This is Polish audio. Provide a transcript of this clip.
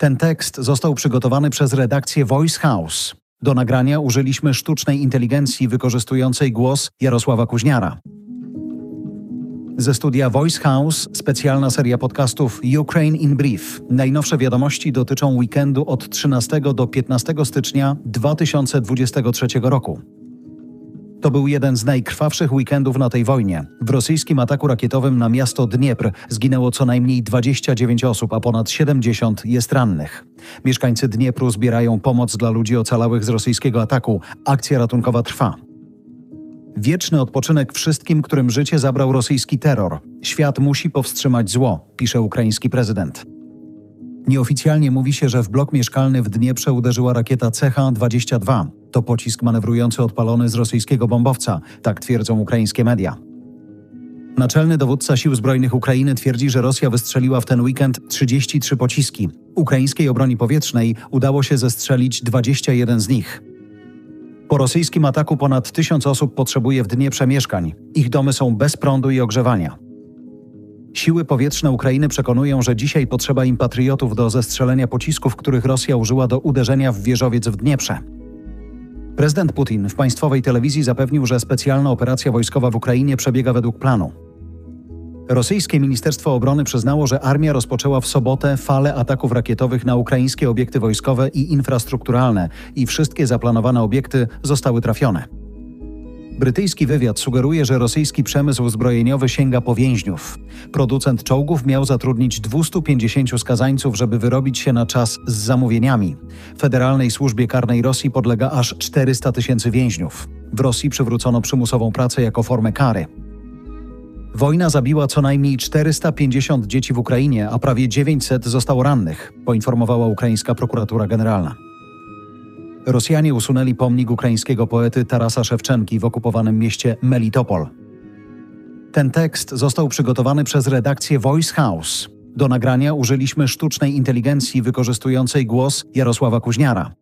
Ten tekst został przygotowany przez redakcję Voice House. Do nagrania użyliśmy sztucznej inteligencji wykorzystującej głos Jarosława Kuźniara. Ze studia Voice House specjalna seria podcastów Ukraine in Brief. Najnowsze wiadomości dotyczą weekendu od 13 do 15 stycznia 2023 roku. To był jeden z najkrwawszych weekendów na tej wojnie. W rosyjskim ataku rakietowym na miasto Dniepr zginęło co najmniej 29 osób, a ponad 70 jest rannych. Mieszkańcy Dniepru zbierają pomoc dla ludzi ocalałych z rosyjskiego ataku. Akcja ratunkowa trwa. Wieczny odpoczynek wszystkim, którym życie zabrał rosyjski terror. Świat musi powstrzymać zło, pisze ukraiński prezydent. Nieoficjalnie mówi się, że w blok mieszkalny w Dnieprze uderzyła rakieta CH-22. To pocisk manewrujący odpalony z rosyjskiego bombowca, tak twierdzą ukraińskie media. Naczelny dowódca Sił Zbrojnych Ukrainy twierdzi, że Rosja wystrzeliła w ten weekend 33 pociski. Ukraińskiej obroni powietrznej udało się zestrzelić 21 z nich. Po rosyjskim ataku ponad tysiąc osób potrzebuje w Dnieprze mieszkań. Ich domy są bez prądu i ogrzewania. Siły powietrzne Ukrainy przekonują, że dzisiaj potrzeba im patriotów do zestrzelenia pocisków, których Rosja użyła do uderzenia w wieżowiec w Dnieprze. Prezydent Putin w państwowej telewizji zapewnił, że specjalna operacja wojskowa w Ukrainie przebiega według planu. Rosyjskie Ministerstwo Obrony przyznało, że armia rozpoczęła w sobotę falę ataków rakietowych na ukraińskie obiekty wojskowe i infrastrukturalne i wszystkie zaplanowane obiekty zostały trafione. Brytyjski wywiad sugeruje, że rosyjski przemysł zbrojeniowy sięga po więźniów. Producent czołgów miał zatrudnić 250 skazańców, żeby wyrobić się na czas z zamówieniami. Federalnej Służbie Karnej Rosji podlega aż 400 tysięcy więźniów. W Rosji przywrócono przymusową pracę jako formę kary. Wojna zabiła co najmniej 450 dzieci w Ukrainie, a prawie 900 zostało rannych, poinformowała ukraińska prokuratura generalna. Rosjanie usunęli pomnik ukraińskiego poety Tarasa Szewczenki w okupowanym mieście Melitopol. Ten tekst został przygotowany przez redakcję Voice House. Do nagrania użyliśmy sztucznej inteligencji wykorzystującej głos Jarosława Kuźniara.